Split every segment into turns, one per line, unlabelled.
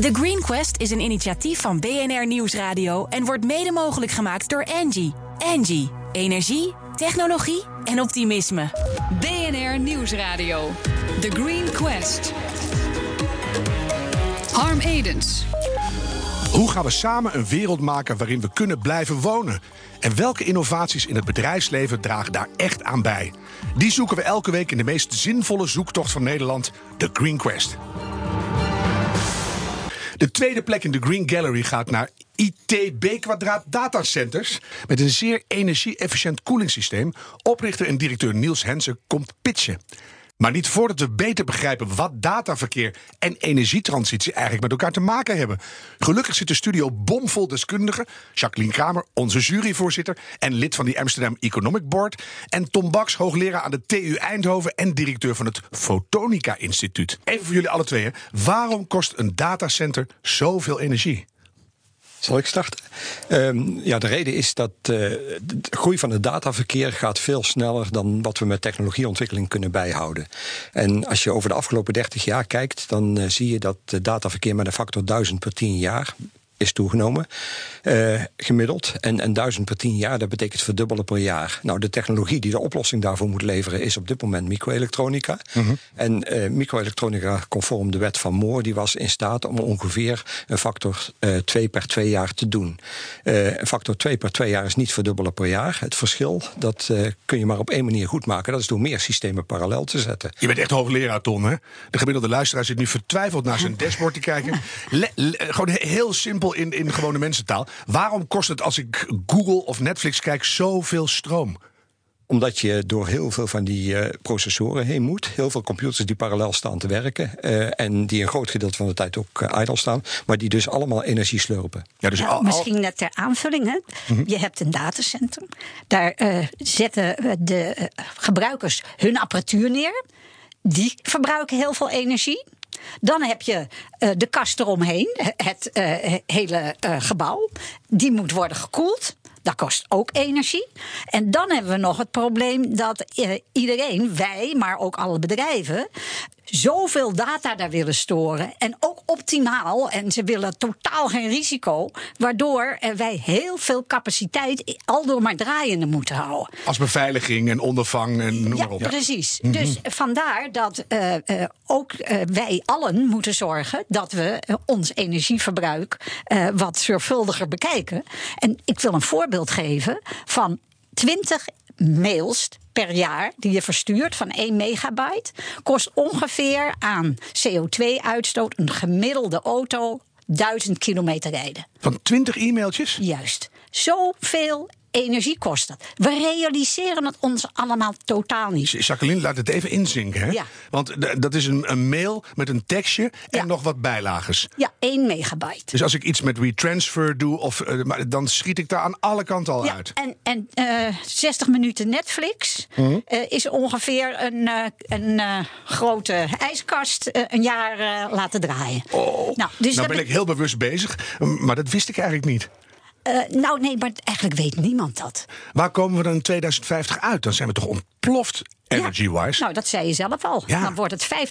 The Green Quest is een initiatief van BNR Nieuwsradio en wordt mede mogelijk gemaakt door Angie. Angie, energie, technologie en optimisme.
BNR Nieuwsradio. The Green Quest. Harm Edens.
Hoe gaan we samen een wereld maken waarin we kunnen blijven wonen? En welke innovaties in het bedrijfsleven dragen daar echt aan bij? Die zoeken we elke week in de meest zinvolle zoektocht van Nederland, de Green Quest. De tweede plek in de Green Gallery gaat naar ITB Kwadraat Datacenters. Met een zeer energie-efficiënt koelingssysteem. Oprichter en directeur Niels Hensen komt pitchen. Maar niet voordat we beter begrijpen wat dataverkeer en energietransitie eigenlijk met elkaar te maken hebben. Gelukkig zit de studio bomvol deskundigen. Jacqueline Kramer, onze juryvoorzitter en lid van die Amsterdam Economic Board. En Tom Baks, hoogleraar aan de TU Eindhoven en directeur van het Fotonica Instituut. Even voor jullie alle twee. Waarom kost een datacenter zoveel energie?
Zal ik starten? Um, ja, de reden is dat uh, de groei van het dataverkeer gaat veel sneller dan wat we met technologieontwikkeling kunnen bijhouden. En als je over de afgelopen 30 jaar kijkt, dan uh, zie je dat het dataverkeer met een factor 1000 per 10 jaar is toegenomen, uh, gemiddeld. En, en duizend per tien jaar, dat betekent verdubbelen per jaar. Nou, de technologie die de oplossing daarvoor moet leveren, is op dit moment microelektronica. Mm -hmm. En uh, microelektronica, conform de wet van Moore, die was in staat om ongeveer een factor uh, 2 per 2 jaar te doen. Een factor 2 per 2 jaar is niet verdubbelen per jaar. Het verschil, dat kun je maar op één manier goed maken. Dat is door meer systemen parallel te zetten.
Je bent echt hoogleraar, Ton, hè? De gemiddelde luisteraar zit nu vertwijfeld naar zijn dashboard te kijken. Le gewoon heel simpel in, in gewone mensentaal. Waarom kost het als ik Google of Netflix kijk zoveel stroom?
Omdat je door heel veel van die uh, processoren heen moet. Heel veel computers die parallel staan te werken. Uh, en die een groot gedeelte van de tijd ook uh, idle staan. Maar die dus allemaal energie slurpen.
Ja, dus al, al... Misschien net ter aanvulling. Hè? Mm -hmm. Je hebt een datacentrum. Daar zetten de gebruikers hun apparatuur neer. Die verbruiken heel veel energie. Dan heb je uh, de kast eromheen, het uh, hele uh, gebouw. Die moet worden gekoeld. Dat kost ook energie. En dan hebben we nog het probleem dat iedereen, wij, maar ook alle bedrijven, zoveel data daar willen storen. En ook optimaal. En ze willen totaal geen risico. Waardoor wij heel veel capaciteit al door maar draaiende moeten houden.
Als beveiliging en ondervang en noem
ja,
maar op.
Precies. Mm -hmm. Dus vandaar dat uh, uh, ook uh, wij allen moeten zorgen dat we ons energieverbruik wat zorgvuldiger bekijken. En ik wil een voorbeeld geven van 20 mails per jaar die je verstuurt van 1 megabyte kost ongeveer aan CO2-uitstoot een gemiddelde auto 1000 kilometer rijden.
Van 20 e-mailtjes?
Juist. Zoveel energie kost dat. We realiseren het ons allemaal totaal niet.
Jacqueline, laat het even inzinken. Hè?
Ja.
Want dat is een, een, mail met een tekstje en ja. nog wat bijlages.
Ja, 1 megabyte.
Dus als ik iets met WeTransfer doe, of, uh, dan schiet ik daar aan alle kanten al
ja,
uit.
En, en uh, 60 minuten Netflix
Mhm.
mm -hmm. uh, is ongeveer een, een grote ijskast een jaar laten draaien.
Oh, nou, dus nou ben ik heel bewust bezig, maar dat wist ik eigenlijk niet.
Uh, nou, nee, maar eigenlijk weet niemand dat.
Waar komen we dan in 2050 uit? Dan zijn we toch ontploft energy-wise?
Ja, nou, dat zei je zelf al.
Ja.
Dan wordt het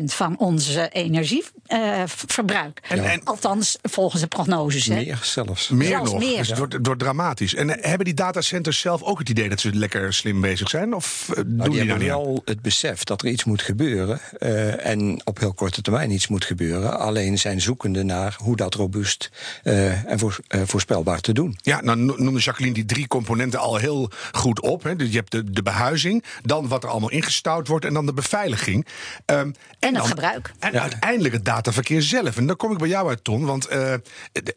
50% van onze energieverbruik. Uh,
en, en,
Althans, volgens de prognoses. Hè.
Meer zelfs.
Meer
zelfs
nog.
Meer.
Dus het wordt, het wordt dramatisch. En uh, hebben die datacenters zelf ook het idee dat ze lekker slim bezig zijn? Of uh,
nou,
doen
die,
die nou
wel het besef dat er iets moet gebeuren. uh, en op heel korte termijn iets moet gebeuren. Alleen zijn zoekende naar hoe dat robuust uh, en voor, voorspelbaar te doen.
Ja, nou noemde Jacqueline die drie componenten al heel goed op. Hè. Dus je hebt de, de behuizing, dan wat er allemaal ingestouwd wordt en dan de beveiliging. Um,
en, en
dan,
het gebruik.
En ja. uiteindelijk het dataverkeer zelf. En dan kom ik bij jou uit, Ton. Want de,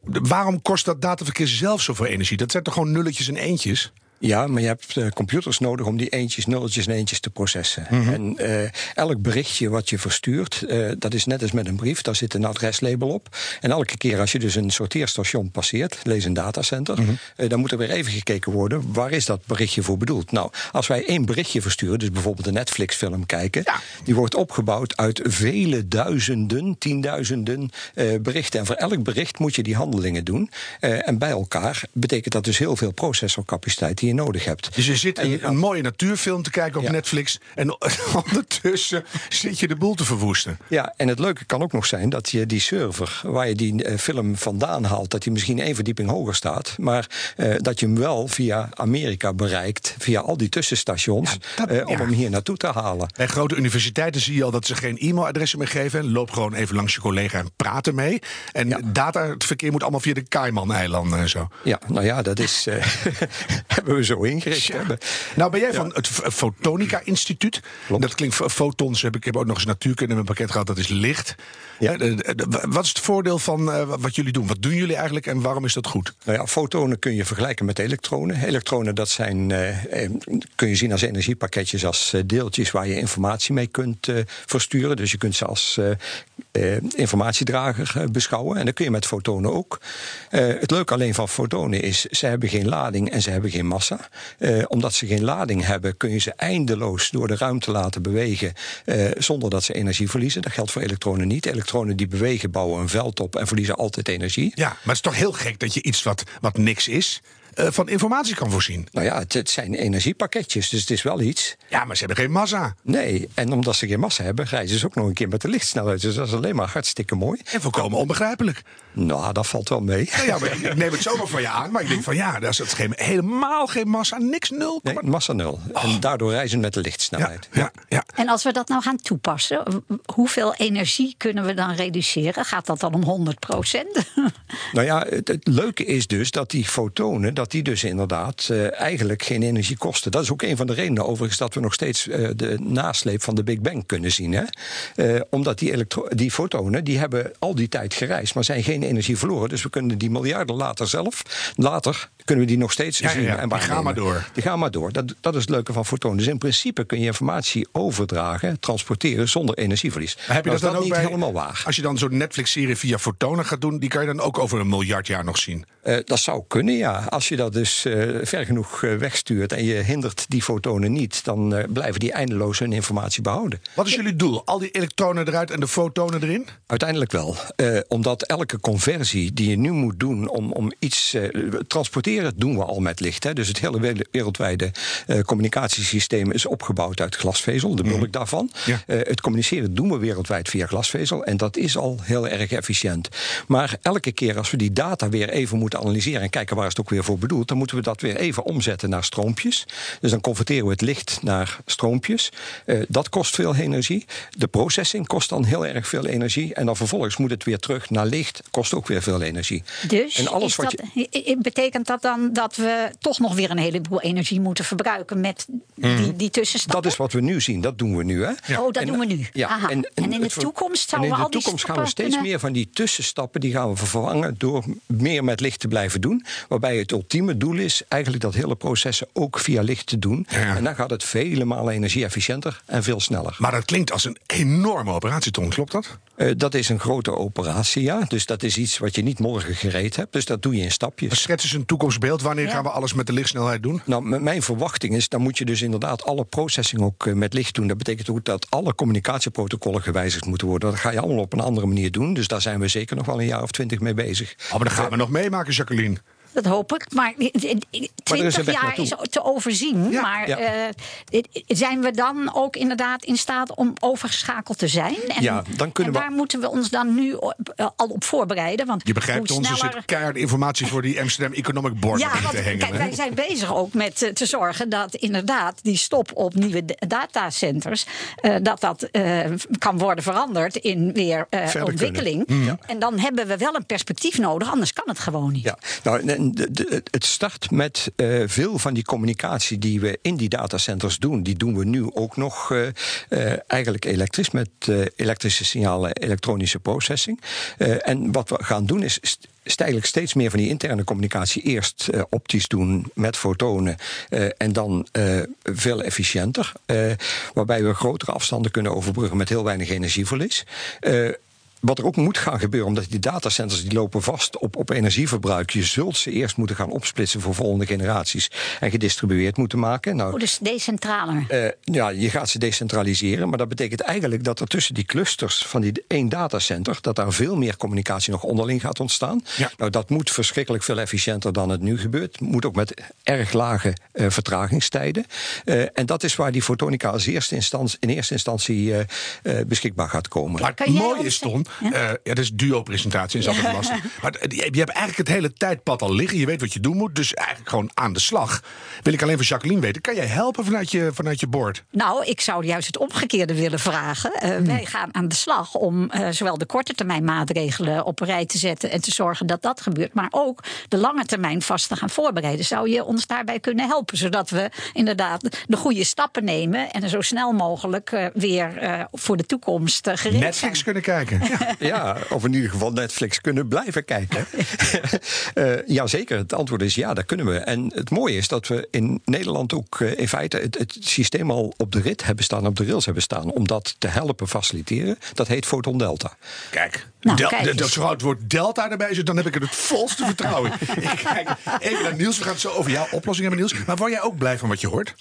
waarom kost dat dataverkeer zelf zoveel energie? Dat zijn toch gewoon nulletjes en eentjes?
Ja, maar je hebt uh, computers nodig om die eentjes, nulletjes en eentjes te processen. Mm -hmm. En uh, elk berichtje wat je verstuurt, uh, dat is net als met een brief, daar zit een adreslabel op. En elke keer als je dus een sorteerstation passeert, lees een datacenter, mm -hmm. dan moet er weer even gekeken worden, waar is dat berichtje voor bedoeld? Nou, als wij één berichtje versturen, dus bijvoorbeeld een Netflix-film kijken, ja. die wordt opgebouwd uit vele duizenden, tienduizenden berichten. En voor elk bericht moet je die handelingen doen. en bij elkaar betekent dat dus heel veel processorcapaciteit die je nodig hebt.
Dus je zit
En
een, mooie natuurfilm te kijken op
Ja.
Netflix. En ondertussen zit je de boel te verwoesten.
Ja, en het leuke kan ook nog zijn dat je die server waar je die eh, film vandaan haalt, dat die misschien één verdieping hoger staat. Maar eh, dat je hem wel via Amerika bereikt, via al die tussenstations,
Ja, dat-
eh, om
ja.
hem hier naartoe te halen.
Bij grote universiteiten zie je al dat ze geen e-mailadressen meer geven. Loop gewoon even langs je collega en praat ermee. En
Ja.
data, het verkeer moet allemaal via de Cayman-eilanden en zo.
Ja, nou ja, dat is. hebben we zo ingericht. Hebben.
Nou ben jij van het Fotonica Instituut.
Klopt.
Dat klinkt fotons. Heb ik heb ook nog eens natuurkunde in mijn pakket gehad. Dat is licht.
Ja.
Eh, de- de- Wat is het voordeel van eh, wat jullie doen? Wat doen jullie eigenlijk en waarom is dat goed?
Nou ja, fotonen kun je vergelijken met elektronen. Elektronen, dat zijn, eh, eh, kun je zien als energiepakketjes, als eh, deeltjes waar je informatie mee kunt eh, versturen. Dus je kunt ze als eh, eh, informatiedrager eh, beschouwen. En dat kun je met fotonen ook. Eh, het leuke alleen van fotonen is, ze hebben geen lading en ze hebben geen massa. Eh, omdat ze geen lading hebben, kun je ze eindeloos door de ruimte laten bewegen eh, zonder dat ze energie verliezen. Dat geldt voor elektronen niet. Elektronen die bewegen, bouwen een veld op en verliezen altijd energie.
Ja, maar het is toch heel gek dat je iets wat, wat niks is, eh, van informatie kan voorzien.
Nou ja, het, het zijn energiepakketjes, dus het is wel iets.
Ja, maar ze hebben geen massa.
Nee, en omdat ze geen massa hebben, reizen ze ook nog een keer met de lichtsnelheid. Dus dat is alleen maar hartstikke mooi.
En volkomen onbegrijpelijk.
Nou, dat valt wel mee.
Nou ja, maar ik neem het zomaar van je aan. Maar ik denk van ja, daar is het geen, helemaal geen massa. Niks nul.
Nee, massa nul. En daardoor reizen met de lichtsnelheid.
ja, ja.
En als we dat nou gaan toepassen, hoeveel energie kunnen we dan reduceren? Gaat dat dan om 100 procent?
Nou ja, het, het leuke is dus dat die fotonen, dat die dus inderdaad eh, eigenlijk geen energie kosten. Dat is ook een van de redenen overigens dat we nog steeds eh, de nasleep van de Big Bang kunnen zien. Hè? Eh, omdat die, elektro- die fotonen, die hebben al die tijd gereisd, maar zijn geen energie verloren. Dus we kunnen die miljarden later zelf, later kunnen we die nog steeds
Ja,
zien
ja,
en
die gaan maar door.
Die gaan maar door. Dat, dat is het leuke van fotonen. Dus in principe kun je informatie overdragen, transporteren zonder energieverlies.
Maar heb je
Nou
dat dan ook
niet
bij,
helemaal waar.
Als je dan zo'n Netflix-serie via fotonen gaat doen, die kan je dan ook over een miljard jaar nog zien.
Dat zou kunnen, ja. Als je dat dus eh, ver genoeg eh, wegstuurt en je hindert die fotonen niet, dan eh, blijven die eindeloos hun informatie behouden.
Wat is jullie doel? Al die elektronen eruit en de fotonen erin?
Uiteindelijk wel. Omdat elke conversie die je nu moet doen om, om iets transporteren, doen we al met licht. Hè. Dus het hele we- wereldwijde communicatiesysteem is opgebouwd uit glasvezel, de bulk daarvan.
Ja.
Eh, het communiceren doen we wereldwijd via glasvezel en dat is al heel erg efficiënt. Maar elke keer als we die data weer even moeten analyseren en kijken waar is het ook weer voor bedoeld, dan moeten we dat weer even omzetten naar stroompjes. Dus dan converteren we het licht naar stroompjes. Eh, dat kost veel energie. De processing kost dan heel erg veel energie. En dan vervolgens moet het weer terug naar licht, kost ook weer veel energie.
Dus
en alles
is
wat
dat, i- betekent dat dan dat we toch nog weer een heleboel energie moeten verbruiken met die, die tussenstappen?
Dat is wat we nu zien, dat doen we nu. Hè?
Oh, dat doen we nu. Aha. En in de toekomst
en
zouden
in
we
de
al die
toekomst gaan we steeds
kunnen-
meer van die tussenstappen die gaan we vervangen door meer met licht te blijven doen. Waarbij het ultieme doel is eigenlijk dat hele processen ook via licht te doen.
Ja.
En dan gaat het vele malen energie-efficiënter en veel sneller.
Maar dat klinkt als een enorme operatie, Ton. Klopt dat?
Eh, dat is een grote operatie, ja. Dus dat is iets wat je niet morgen gereed hebt. Dus dat doe je in stapjes.
Schets eens een toekomstbeeld. Wanneer
Ja.
gaan we alles met de lichtsnelheid doen?
Nou, mijn verwachting is, dan moet je dus inderdaad alle processing ook eh, met licht doen. Dat betekent ook dat alle communicatieprotocollen gewijzigd moeten worden. Dat ga je allemaal op een andere manier doen. Dus daar zijn we zeker nog wel een jaar of twintig mee bezig.
Oh, maar dat gaan we nog meemaken, Jacqueline.
Dat hoop ik. Maar
er is een
20
weg
jaar is te overzien.
Ja.
maar
Ja.
eh, zijn we dan ook inderdaad in staat om overgeschakeld te zijn? En,
Ja, dan kunnen
en
we-
daar moeten we ons dan nu op- eh, al op voorbereiden. Want
Je begrijpt ons, er
sneller...
zit keiharde informatie voor die Amsterdam Economic Board
Ja, want
te hengen.
kijk,
hè?
wij zijn bezig ook met eh, te zorgen dat inderdaad die stop op nieuwe datacenters, eh, dat dat eh, kan worden veranderd in weer eh,
Verder
ontwikkeling.
Mm.
Ja.
En dan hebben we wel een perspectief nodig, anders kan het gewoon niet.
Ja, nou, het start met eh, veel van die communicatie die we in die datacenters doen. Die doen we nu ook nog eh, eh, eigenlijk elektrisch met elektrische signalen, elektronische processing. En wat we gaan doen is. eigenlijk steeds meer van die interne communicatie eerst optisch doen met fotonen en dan veel efficiënter. waarbij we grotere afstanden kunnen overbruggen met heel weinig energieverlies. Wat er ook moet gaan gebeuren, omdat die datacenters die lopen vast op, op energieverbruik. Je zult ze eerst moeten gaan opsplitsen voor volgende generaties en gedistribueerd moeten maken. Nou,
Oh, dus decentraler.
eh, ja, je gaat ze decentraliseren, maar dat betekent eigenlijk dat er tussen die clusters van die één datacenter, dat daar veel meer communicatie nog onderling gaat ontstaan.
Ja.
Nou, dat moet verschrikkelijk veel efficiënter dan het nu gebeurt. Moet ook met erg lage eh, vertragingstijden. Eh, en dat is waar die fotonica als eerste instantie, in eerste instantie eh, eh, beschikbaar gaat komen.
Maar het mooie is, Ton, ja? ja, dat is duo-presentatie, is altijd lastig. Maar je je hebt eigenlijk het hele tijdpad al liggen. Je weet wat je doen moet, dus eigenlijk gewoon aan de slag. Wil ik alleen van Jacqueline weten, kan jij helpen vanuit je, vanuit je board?
Nou, ik zou juist het omgekeerde willen vragen. Eh,
Hmm.
Wij gaan aan de slag om eh, zowel de korte termijn maatregelen op een rij te zetten en te zorgen dat dat gebeurt, maar ook de lange termijn vast te gaan voorbereiden. Zou je ons daarbij kunnen helpen, zodat we inderdaad de goede stappen nemen en er zo snel mogelijk weer voor de toekomst gereed
Netflix
zijn?
kunnen kijken. Ja.
Ja, of in ieder geval Netflix kunnen blijven kijken. Eh Jazeker, het antwoord is ja, dat kunnen we. En het mooie is dat we in Nederland ook eh, in feite het, het systeem al op de rit hebben staan, op de rails hebben staan, om dat te helpen faciliteren. Dat heet Photon Delta.
Kijk,
Nou,
Del-
kijk
de- dat zo het woord Delta erbij zit, dan heb ik er het volste vertrouwen in. Ik kijk even naar Niels, we gaan het zo over jouw oplossing hebben, Niels. Maar word jij ook blij van wat je hoort?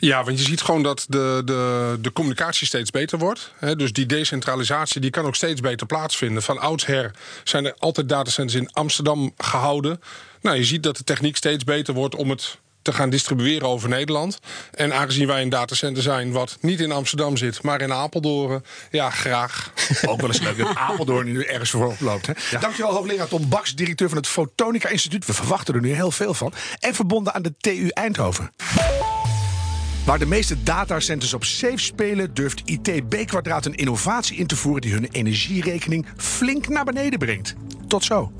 Ja, want je ziet gewoon dat de, de, de communicatie steeds beter wordt. Hè, dus die decentralisatie die kan ook steeds beter plaatsvinden. Van oudsher zijn er altijd datacenters in Amsterdam gehouden. Nou, je ziet dat de techniek steeds beter wordt om het te gaan distribueren over Nederland. En aangezien wij een datacenter zijn wat niet in Amsterdam zit, maar in Apeldoorn, ja, graag.
Ook wel eens leuk dat Apeldoorn nu ergens voorop loopt. Hè? Dankjewel, hoogleraar Tom Baks, directeur van het Fotonica Instituut. We verwachten er nu heel veel van. En verbonden aan de TU Eindhoven. Waar de meeste datacenters op safe spelen, durft ITB Kwadraat een innovatie in te voeren die hun energierekening flink naar beneden brengt. Tot zo.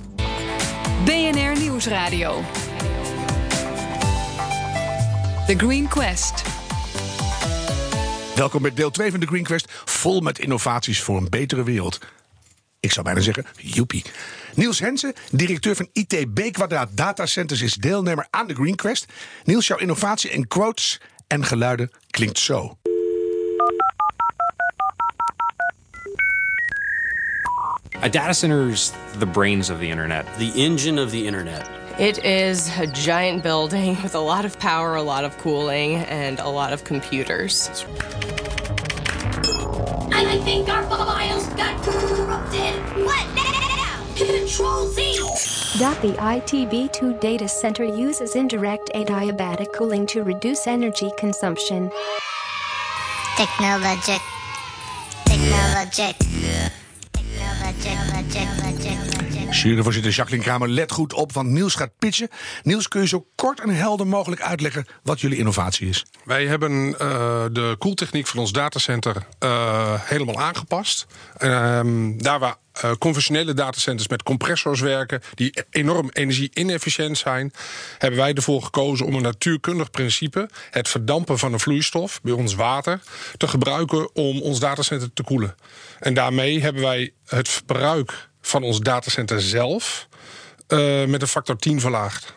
BNR Nieuwsradio. The Green Quest.
Welkom bij deel 2 van de Green Quest, vol met innovaties voor een betere wereld. Ik zou bijna zeggen, joepie. Niels Hensen, directeur van ITB Kwadraat Datacenters, is deelnemer aan de Green Quest. Niels, jouw innovatie en quotes en geluiden klinkt zo.
A data center's the brains of the internet.
the engine of the internet.
It is a giant building with a lot of power, a lot of cooling, and a lot of computers.
I think our files got corrupted. What now? Control Z.
The ITB2 data center uses indirect adiabatic cooling to reduce energy consumption.
Technologic. Technologic. Technologic.
Juryvoorzitter Jacqueline Kramer, let goed op, want Niels gaat pitchen. Niels, kun je zo kort en helder mogelijk uitleggen wat jullie innovatie is?
Wij hebben eh, de koeltechniek van ons datacenter eh, helemaal aangepast. Ehm, daar waar eh, conventionele datacenters met compressors werken, die enorm energie-inefficiënt zijn, hebben wij ervoor gekozen om een natuurkundig principe, het verdampen van een vloeistof, bij ons water, te gebruiken om ons datacenter te koelen. En daarmee hebben wij het verbruik van ons datacenter zelf eh, met een factor 10 verlaagd.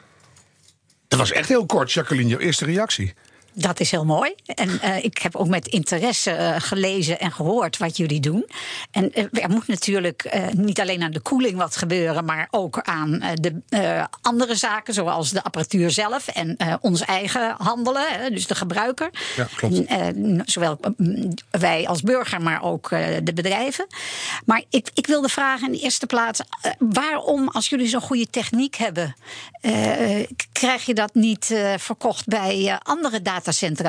Dat was echt heel kort, Jacqueline, jouw eerste reactie.
Dat is heel mooi. En eh, ik heb ook met interesse eh, gelezen en gehoord wat jullie doen. En eh, er moet natuurlijk niet alleen aan de koeling wat gebeuren, maar ook aan de andere zaken, zoals de apparatuur zelf en ons eigen handelen, hè, dus de gebruiker.
Ja, klopt.
En, zowel wij als burger, maar ook de bedrijven. Maar ik, ik wilde vragen in de eerste plaats: waarom, als jullie zo'n goede techniek hebben, krijg je dat niet verkocht bij andere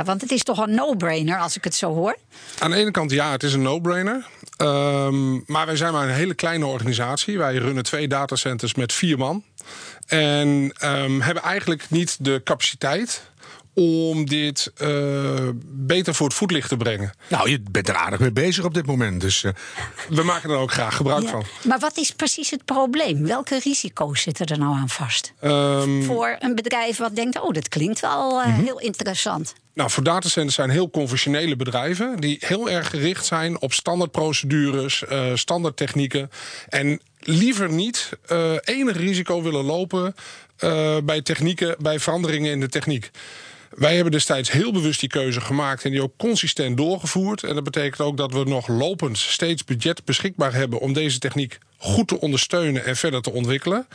Want het is toch een no-brainer als ik het zo hoor.
Aan de ene kant ja, het is een no-brainer. Ehm, maar wij zijn maar een hele kleine organisatie. Wij runnen twee datacenters met vier man. En ehm, hebben eigenlijk niet de capaciteit om dit eh, beter voor het voetlicht te brengen.
Nou, je bent er aardig mee bezig op dit moment. Dus eh,
We maken er ook graag gebruik
Ja.
van.
Maar wat is precies het probleem? Welke risico's zitten er nou aan vast?
Ehm,
Voor een bedrijf wat denkt: oh, dat klinkt wel eh, heel interessant.
Nou, voor datacenters zijn heel conventionele bedrijven die heel erg gericht zijn op standaardprocedures, eh standaardtechnieken. En liever niet eh, enig risico willen lopen eh, bij technieken, bij veranderingen in de techniek. Wij hebben destijds heel bewust die keuze gemaakt en die ook consistent doorgevoerd. En dat betekent ook dat we nog lopend steeds budget beschikbaar hebben om deze techniek goed te ondersteunen en verder te ontwikkelen.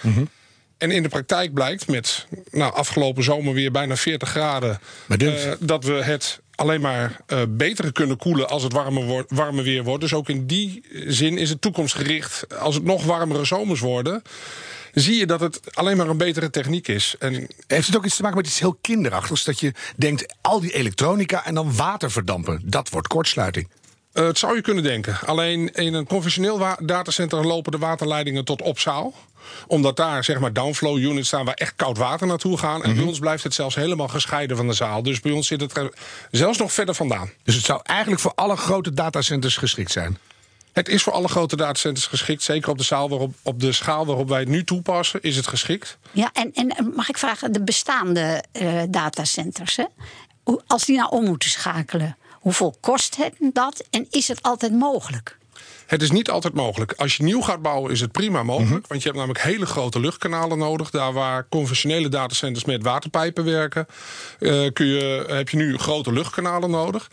En in de praktijk blijkt met nou, afgelopen zomer weer bijna 40 graden eh, dat we het alleen maar eh, beter kunnen koelen als het warmer, wordt, warmer weer wordt. Dus ook in die zin is het toekomstgericht. Als het nog warmere zomers worden, zie je dat het alleen maar een betere techniek is. En
Heeft het ook iets te maken met iets heel kinderachtigs? Dat je denkt, al die elektronica en dan water verdampen. Dat wordt kortsluiting.
Eh, het zou je kunnen denken. Alleen in een conventioneel datacenter lopen de waterleidingen tot op zaal. Omdat daar zeg maar downflow units staan waar echt koud water naartoe gaan. En bij ons blijft het zelfs helemaal gescheiden van de zaal. Dus bij ons zit het er zelfs nog verder vandaan.
Dus het zou eigenlijk voor alle grote datacenters geschikt zijn.
Het is voor alle grote datacenters geschikt. Zeker op de, zaal waarop, op de schaal waarop wij het nu toepassen, is het geschikt.
Ja, en, en mag ik vragen, de bestaande eh, datacenters, hè? Als die nou om moeten schakelen, hoeveel kost het dat en is het altijd mogelijk?
Het is niet altijd mogelijk. Als je nieuw gaat bouwen is het prima mogelijk. Want je hebt namelijk hele grote luchtkanalen nodig. Daar waar conventionele datacenters met waterpijpen werken... eh, kun je, heb je nu grote luchtkanalen nodig.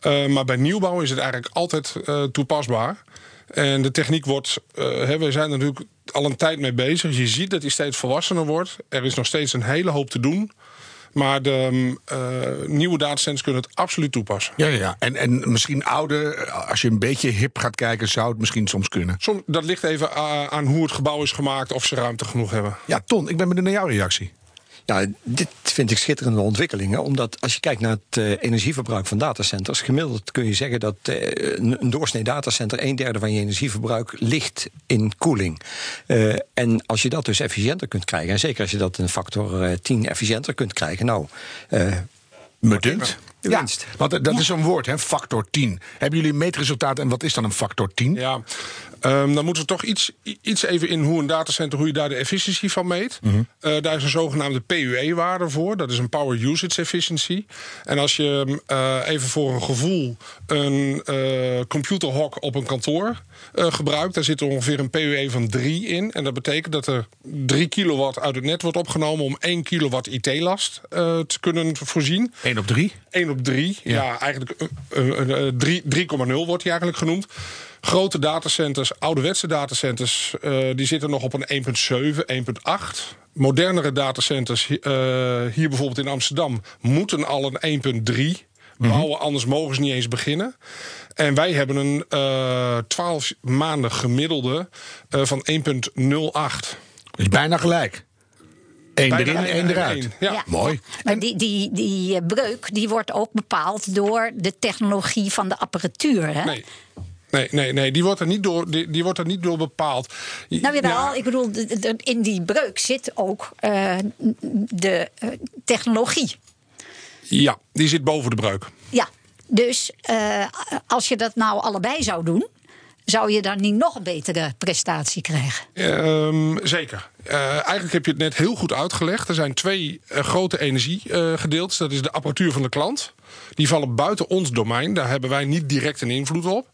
Eh, maar bij nieuwbouw is het eigenlijk altijd eh, toepasbaar. En de techniek wordt... eh, hè, we zijn er natuurlijk al een tijd mee bezig. Je ziet dat die steeds volwassener wordt. Er is nog steeds een hele hoop te doen. Maar de eh, nieuwe datacenters kunnen het absoluut toepassen.
Ja, ja. En, en misschien ouder, als je een beetje hip gaat kijken, zou het misschien soms kunnen.
Som, dat ligt even aan hoe het gebouw is gemaakt... of ze ruimte genoeg hebben.
Ja, Ton, ik ben benieuwd naar jouw reactie.
Ja, dit vind ik schitterende ontwikkelingen. Omdat als je kijkt naar het eh, energieverbruik van datacenters, gemiddeld kun je zeggen dat eh, een, doorsnee datacenter een derde van je energieverbruik ligt in koeling. Eh, en als je dat dus efficiënter kunt krijgen, en zeker als je dat een factor eh, 10 efficiënter kunt krijgen, nou.
Me dunkt.
De
Ja,
winst.
want eh, dat is zo'n woord, hè, factor 10. Hebben jullie meetresultaten en wat is dan een factor 10?
Ja, ehm, dan moeten we toch iets, iets even in hoe een datacenter, hoe je daar de efficiëntie van meet. Eh, daar is een zogenaamde PUE-waarde voor. Dat is een Power Usage Efficiency. En als je eh, even voor een gevoel een eh computerhok op een kantoor eh, gebruikt, daar zit er ongeveer een PUE van 3 in. En dat betekent dat er 3 kilowatt uit het net wordt opgenomen om 1 kilowatt IT-last eh, te kunnen voorzien.
1 op 3?
1 op 3. Ja, eigenlijk eh, eh, eh, 3,0 wordt die eigenlijk genoemd. Grote datacenters, ouderwetse datacenters, eh, die zitten nog op een 1,7, 1,8. Modernere datacenters, eh, hier bijvoorbeeld in Amsterdam, moeten al een 1,3 bouwen, anders mogen ze niet eens beginnen. En wij hebben een eh 12 maanden gemiddelde eh, van 1,08.
Is bijna gelijk. Eén erin,
één
eruit.
ja.
Mooi.
Maar die, die, die eh, breuk die wordt ook bepaald door de technologie van de apparatuur. Hè?
Nee. Nee, nee, nee, die wordt er niet door, die, die wordt er niet door bepaald.
Nou jawel,
Ja,
ik bedoel, in die breuk zit ook eh, de eh, technologie.
Ja, die zit boven de breuk.
Ja, dus eh, als je dat nou allebei zou doen, zou je dan niet nog betere prestatie krijgen.
Ehm, zeker. Eh, eigenlijk heb je het net heel goed uitgelegd. Er zijn twee eh, grote energiegedeeltes. dat is de apparatuur van de klant. Die vallen buiten ons domein. Daar hebben wij niet direct een invloed op.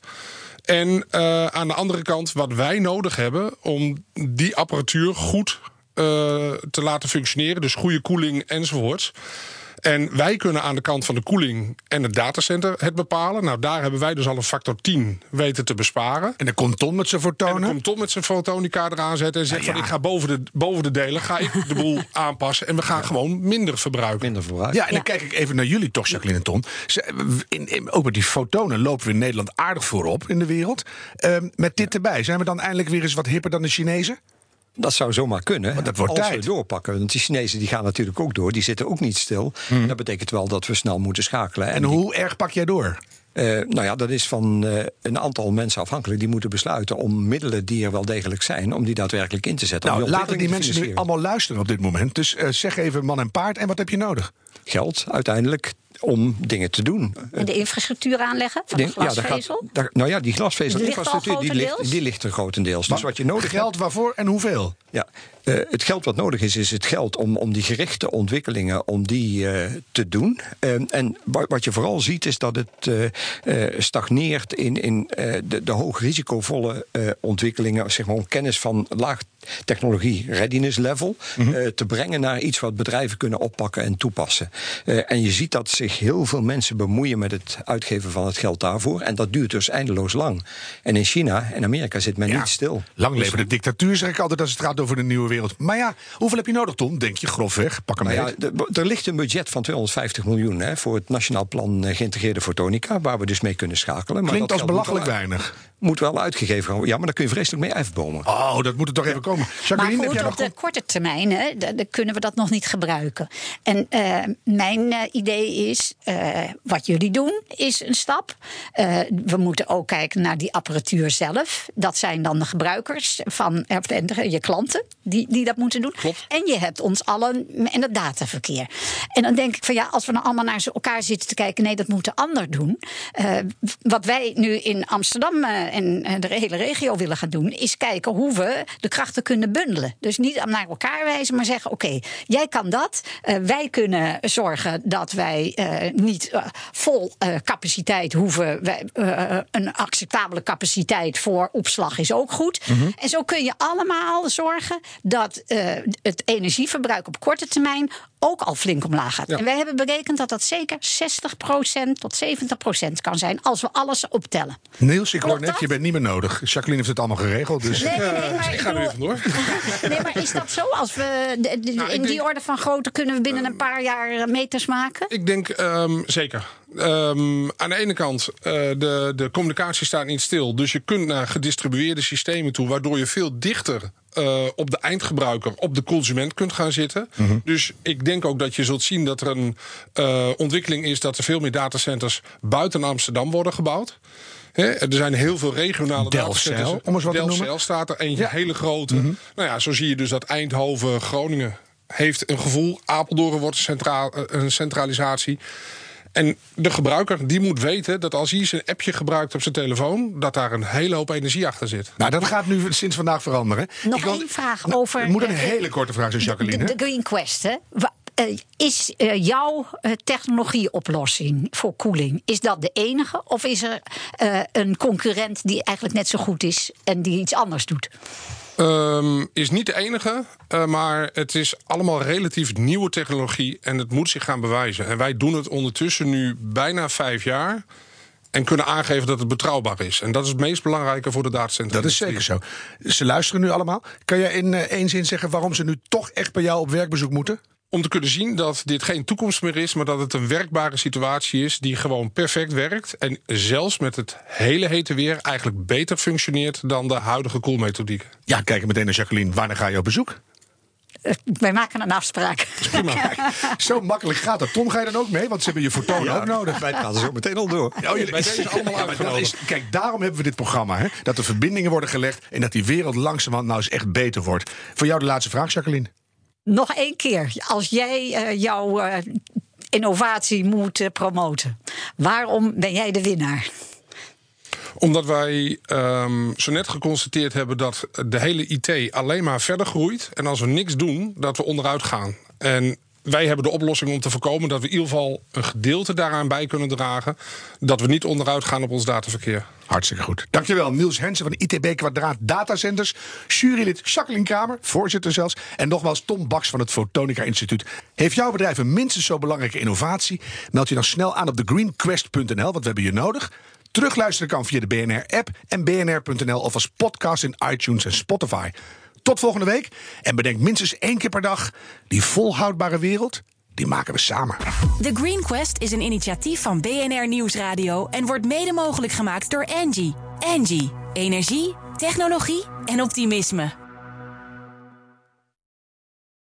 En eh, aan de andere kant wat wij nodig hebben om die apparatuur goed te laten functioneren. Dus goede koeling enzovoorts. En wij kunnen aan de kant van de koeling en het datacenter het bepalen. Nou, daar hebben wij dus al een factor 10 weten te besparen.
En dan komt Ton met zijn
En dan
fotonen.
komt Tom met zijn fotonica eraan zetten en zegt
Nou ja.
van ik ga boven de, boven de delen, ga ik de boel aanpassen en we gaan gewoon minder verbruiken.
minder verbruik.
Ja, en dan kijk ik even naar jullie toch, Jacqueline en Ton. Ze- In, in, ook met die fotonen lopen we in Nederland aardig voorop in de wereld. Ehm, met dit erbij, zijn we dan eindelijk weer eens wat hipper dan de Chinezen?
Dat zou zomaar kunnen.
Maar dat wordt
als
tijd.
we doorpakken. Want die Chinezen die gaan natuurlijk ook door. Die zitten ook niet stil. En dat betekent wel dat we snel moeten schakelen.
En hoe erg pak jij door?
Eh, nou ja, dat is van eh, een aantal mensen afhankelijk. Die moeten besluiten om middelen die er wel degelijk zijn... om die daadwerkelijk in te zetten.
Nou, laten die mensen nu allemaal luisteren op dit moment. Dus eh, zeg even man en paard en wat heb je nodig?
Geld uiteindelijk om dingen te doen.
En de infrastructuur aanleggen van de
ja, daar
glasvezel.
gaat, daar- nou ja, die glasvezelinfrastructuur die ligt, die ligt er grotendeels. Dus wat je nodig
Geld waarvoor en hoeveel?
Ja, eh, het geld wat nodig is, is het geld om, om die gerichte ontwikkelingen om die, eh, te doen. En- en wa- wat je vooral ziet, is dat het eh, eh, stagneert in, in eh, de, de hoog risicovolle eh, ontwikkelingen, zeg maar, om kennis van laag technologie readiness level eh, te brengen naar iets wat bedrijven kunnen oppakken en toepassen. Eh, en je ziet dat zich heel veel mensen bemoeien met het uitgeven van het geld daarvoor. En dat duurt dus eindeloos lang. En in China en Amerika zit men
Ja,
niet stil.
Lang leven de dictatuur, zeg ik altijd als het gaat over de nieuwe wereld. Maar ja, hoeveel heb je nodig, Tom? Denk je grofweg? Pak hem
Nou ja, er ligt een budget van 250 miljoen hè, voor het Nationaal Plan eh, Geïntegreerde Fotonica, waar we dus mee kunnen schakelen. Maar
Klinkt
dat
als
moet
belachelijk
wel-
weinig.
Moet wel uitgegeven worden. Ja, maar daar kun je vreselijk mee uitbomen.
Oh, dat moet er toch even komen.
Maar
Jacqueline,
goed, op de korte termijn hè, kunnen we dat nog niet gebruiken. En eh, mijn eh, idee is, eh, wat jullie doen, is een stap. Eh, we moeten ook kijken naar die apparatuur zelf. Dat zijn dan de gebruikers van je klanten die, die dat moeten doen. En je hebt ons allen en het dataverkeer. En dan denk ik van ja, als we nou allemaal naar elkaar zitten te kijken, nee, dat moet de ander doen. Eh, wat wij nu in Amsterdam eh, en eh, de hele regio willen gaan doen, is kijken hoe we de krachten kunnen bundelen. Dus niet naar elkaar wijzen, maar zeggen: oké, jij kan dat. Wij kunnen zorgen dat wij niet vol capaciteit hoeven. Wij, een acceptabele capaciteit voor opslag is ook goed. En zo kun je allemaal zorgen dat eh, het energieverbruik op korte termijn ook al flink omlaag gaat. En wij hebben berekend dat dat zeker 60% tot 70% kan zijn als we alles optellen.
Niels, ik hoor net,
dat?
je bent niet meer nodig. Jacqueline heeft het allemaal geregeld. Dus...
Nee, nee, nee, maar
Ik ga er
bedoel-
even door.
Nee, maar is dat zo? Als we de- de-
Nou,
in die
denk-
orde van grootte kunnen we binnen een paar jaar eh, meters maken?
Ik denk ehm, zeker. Ehm, aan de ene kant, eh, de, de communicatie staat niet stil. Dus je kunt naar gedistribueerde systemen toe, waardoor je veel dichter eh, op de eindgebruiker, op de consument kunt gaan zitten. Dus ik denk ook dat je zult zien dat er een eh, ontwikkeling is dat er veel meer datacenters buiten Amsterdam worden gebouwd. Hè, er zijn heel veel regionale datacenters.
om eens wat te
Delfzijl
noemen.
staat er eentje, hele grote. Nou ja, zo zie je dus dat Eindhoven, Groningen heeft een gevoel. Apeldoorn wordt een, centraal, eh, een centralisatie. En de gebruiker die moet weten dat als hij zijn appje gebruikt op zijn telefoon, dat daar een hele hoop energie achter zit.
Nou, dat gaat nu sinds vandaag veranderen.
Nog
Ik wil-
één vraag
Nou,
over.
Het moet een hele korte vraag zijn, Jacqueline.
De, de Green Quest, hè? Eh, is eh, jouw eh, technologieoplossing voor koeling, is dat de enige? Of is er eh, een concurrent die eigenlijk net zo goed is en die iets anders doet?
Ehm, is niet de enige, eh, maar het is allemaal relatief nieuwe technologie en het moet zich gaan bewijzen. En wij doen het ondertussen nu bijna vijf jaar. En kunnen aangeven dat het betrouwbaar is. En dat is het meest belangrijke voor de datacenter.
Dat is zeker zo. Ze luisteren nu allemaal. Kan jij in één zin zeggen waarom ze nu toch echt bij jou op werkbezoek moeten?
Om te kunnen zien dat dit geen toekomst meer is, maar dat het een werkbare situatie is die gewoon perfect werkt. En zelfs met het hele hete weer eigenlijk beter functioneert dan de huidige koelmethodieken.
Ja, kijk meteen naar Jacqueline. Wanneer ga je op bezoek?
Eh, wij maken een afspraak.
Prima. Zo makkelijk gaat dat. Tom, ga je dan ook mee? Want ze hebben je fotoon ook nodig.
Wij praten zo meteen al door.
Oh, jullie-
deze allemaal
Ja, is, kijk, daarom hebben we dit programma. Hè? Dat er verbindingen worden gelegd en dat die wereld langzamerhand nou eens echt beter wordt. Voor jou de laatste vraag, Jacqueline.
Nog één keer. Als jij eh, jouw eh, innovatie moet eh, promoten, waarom ben jij de winnaar?
Omdat wij ehm, zo net geconstateerd hebben dat de hele IT alleen maar verder groeit. En als we niks doen, dat we onderuit gaan. En wij hebben de oplossing om te voorkomen dat we in ieder geval een gedeelte daaraan bij kunnen dragen. Dat we niet onderuit gaan op ons dataverkeer.
Hartstikke goed. Dankjewel, Niels Hensen van ITB Kwadraat Datacenters. Jurylid Jacqueline Kramer, voorzitter zelfs. En nogmaals Tom Baks van het Fotonica Instituut. Heeft jouw bedrijf een minstens zo belangrijke innovatie? Meld je dan snel aan op thegreenquest.nl, want we hebben je nodig. Terugluisteren kan via de BNR-app en bnr.nl of als podcast in iTunes en Spotify. Tot volgende week. En bedenk minstens één keer per dag... die volhoudbare wereld, die maken we samen.
The Green Quest is een initiatief van BNR Nieuwsradio en wordt mede mogelijk gemaakt door Angie. Angie, energie, technologie en optimisme.